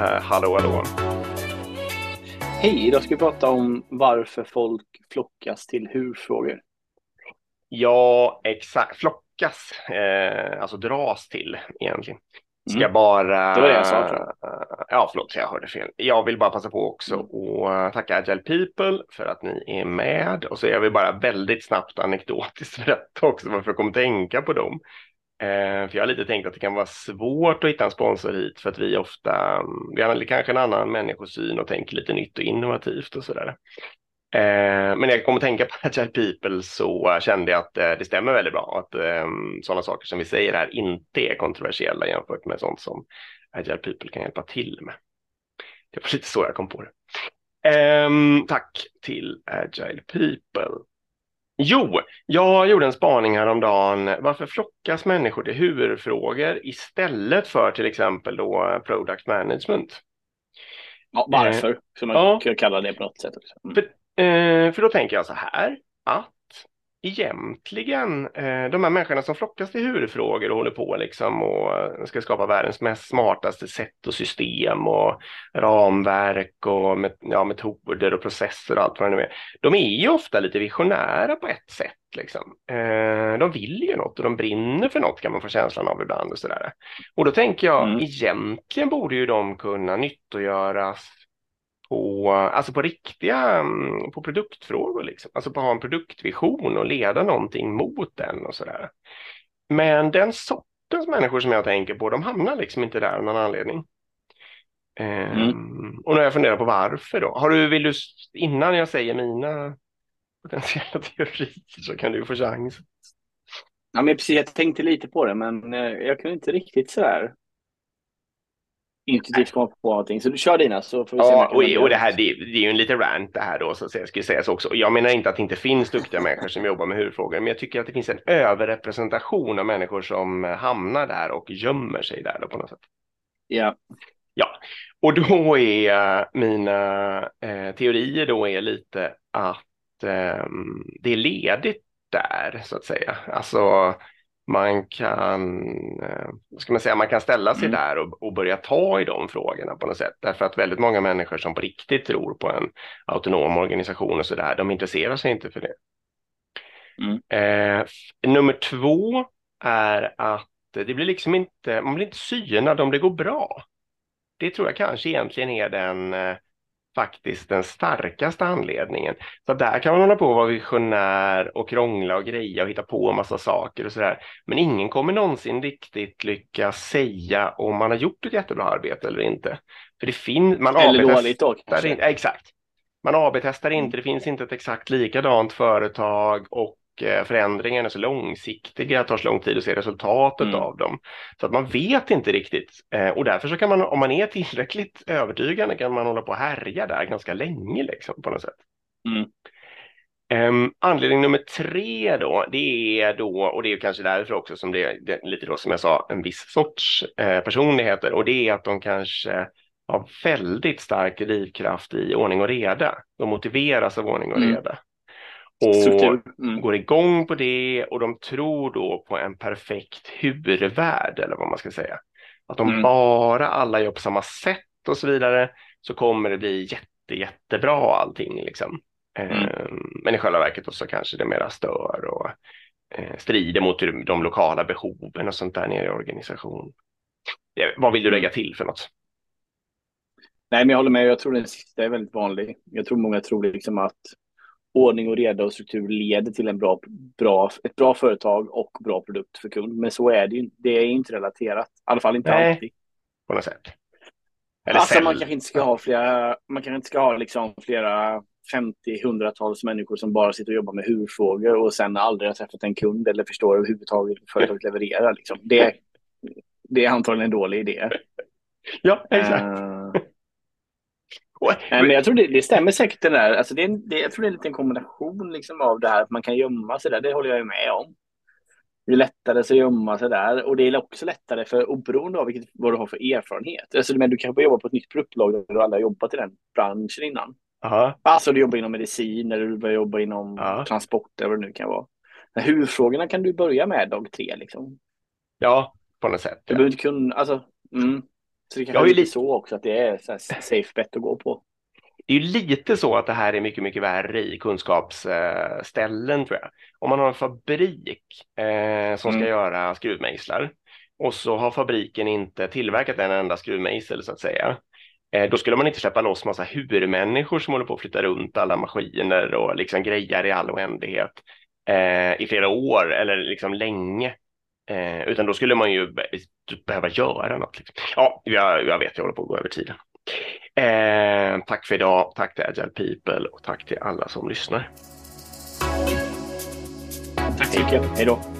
Uh, hallå, hallå. Hej, idag ska vi prata om varför folk flockas till hur-frågor. Ja, exakt. Flockas, eh, alltså dras till egentligen. Ska Mm. bara... Det var det jag sa, tror jag. Ja, förlåt, jag hörde fel. Jag vill bara passa på också Mm. och tacka Agile People för att ni är med. Och så är vi bara väldigt snabbt anekdotiskt berätta också varför jag kommer tänka på dem. Eh, för jag har lite tänkt att det kan vara svårt att hitta en sponsor hit för att vi ofta, mm, vi har kanske en annan människosyn och tänker lite nytt och innovativt och sådär. Eh, men när jag kom att tänka på Agile People så kände jag att eh, det stämmer väldigt bra. Att ehm, sådana saker som vi säger här inte är kontroversiella jämfört med sånt som Agile People kan hjälpa till med. Det var lite så jag kom på det. Ehm, tack till Agile People. Jo, jag gjorde en spaning häromdagen. Varför flockas människor till huvudfrågor istället för till exempel då product management? Ja, varför? Så man ja. kan kalla det på något sätt också. Mm. För, eh, för då tänker jag så här att egentligen eh, de här människorna som flockas till huvudfrågor och håller på liksom och eh, ska skapa världens mest smartaste sätt och system och ramverk och met ja, metoder och processer och allt vad det nu är. De är ju ofta lite visionära på ett sätt liksom. Eh, de vill ju något och de brinner för något kan man få känslan av ibland och sådär. Och då tänker jag Mm. egentligen borde ju de kunna nyttogöras på, alltså på riktiga, mm, på produktfrågor liksom. Alltså på att ha en produktvision och leda någonting mot den och sådär. Men den sortens människor som jag tänker på, de hamnar liksom inte där av någon anledning. Ehm, Och när jag funderar på varför då? Har du, vill du, innan jag säger mina potentiella teorier så kan du få chans. Ja, men precis, jag tänkte lite på det, men eh, jag kunde inte riktigt sådär intuitivt komma på någonting. Så du kör dina så får vi se. Ja, och, och det här det, det är ju en liten rant det här då, så att säga, ska sägas också. Jag menar inte att det inte finns duktiga människor som jobbar med huvudfrågor, men jag tycker att det finns en överrepresentation av människor som eh, hamnar där och gömmer sig där då på något sätt. Ja, Och då är eh, mina eh, teorier då är lite att ehm, det är ledigt där, så att säga. Alltså, man kan, eh, vad ska man säga, man kan ställa sig Mm. där och, och börja ta i de frågorna på något sätt. Därför att väldigt många människor som på riktigt tror på en autonom organisation och så där, de intresserar sig inte för det. Mm. Eh, nummer två är att det blir liksom inte, man blir inte synad om det går bra. Det tror jag kanske egentligen är den eh, faktiskt den starkaste anledningen. Så där kan man hålla på och vara visionär och krångla och greja och hitta på en massa saker och sådär. Men ingen kommer någonsin riktigt lyckas säga om man har gjort ett jättebra arbete eller inte. För det finns, man eller dåligt då testar kanske. in, exakt. Man AB-testar inte, det finns inte ett exakt likadant företag och förändringarna är så långsiktiga, det tar så lång tid att se resultatet Mm. av dem. Så att man vet inte riktigt eh, och därför så kan man, om man är tillräckligt övertygande kan man hålla på och härja där ganska länge liksom på något sätt. Mm. Ehm, anledning nummer tre då, det är då, och det är kanske därför också som det, det är lite då som jag sa, en viss sorts eh, personligheter och det är att de kanske har väldigt stark drivkraft i ordning och reda. De motiveras av ordning och Mm. reda. Och. Mm. går igång på det och de tror då på en perfekt hurvärld eller vad man ska säga. Att om Mm. bara alla gör på samma sätt och så vidare så kommer det bli jätte, jättebra allting liksom. Mm. Ehm, Men i själva verket också kanske det mera stör och eh, strider mot de lokala behoven och sånt där nere i organisationen. Eh, Vad vill du lägga till för något? Nej, men jag håller med. Jag tror den sista är väldigt vanlig. Jag tror många tror liksom att ordning och reda och struktur leder till en bra, bra, ett bra företag och bra produkt för kund. Men så är det ju. Det är inte relaterat. I alla fall inte Nej. alltid. På något sätt? Eller Alltså man kanske inte ska ha flera, man kanske inte ska ha liksom flera 50-hundratals människor som bara sitter och jobbar med hurfrågor och sen aldrig har träffat en kund eller förstår överhuvudtaget hur företaget levererar. Liksom. Det, det är antagligen en dålig idé. Ja, exakt. Och- Nej, men jag tror det, det stämmer säkert det där. Alltså det det, jag tror det är en liten kombination liksom av det här att man kan gömma sig där. Det håller jag ju med om. Det är lättare att gömma sig där och det är också lättare för oberoende av vilket, vad du har för erfarenhet. Alltså, men du kan börja jobba på ett nytt produktbolag där du aldrig har jobbat i den branschen innan. Ja, Alltså du jobbar inom medicin eller du börjar jobba inom Ja. transport eller vad det nu kan vara. Men huvudfrågorna kan du börja med dag tre liksom. ja, på något sätt. Du Ja. behöver inte kunna, alltså, mm. Så det kanske är lite så också att det är så safe bet att gå på. Det är ju lite så att det här är mycket, mycket värre i kunskapsställen tror jag. Om man har en fabrik eh, som mm. ska göra skruvmejslar och så har fabriken inte tillverkat en enda skruvmejsel så att säga. Eh, då skulle man inte släppa loss massa hurmänniskor som håller på att flytta runt alla maskiner och liksom grejer i all oändlighet eh, i flera år eller liksom länge. Eh, utan då skulle man ju behöva göra något. Liksom. Ja, jag, jag vet, jag håller på att gå över tiden. Eh, tack för idag. Tack till Agile People och tack till alla som lyssnar. Tack så mycket. Hej då.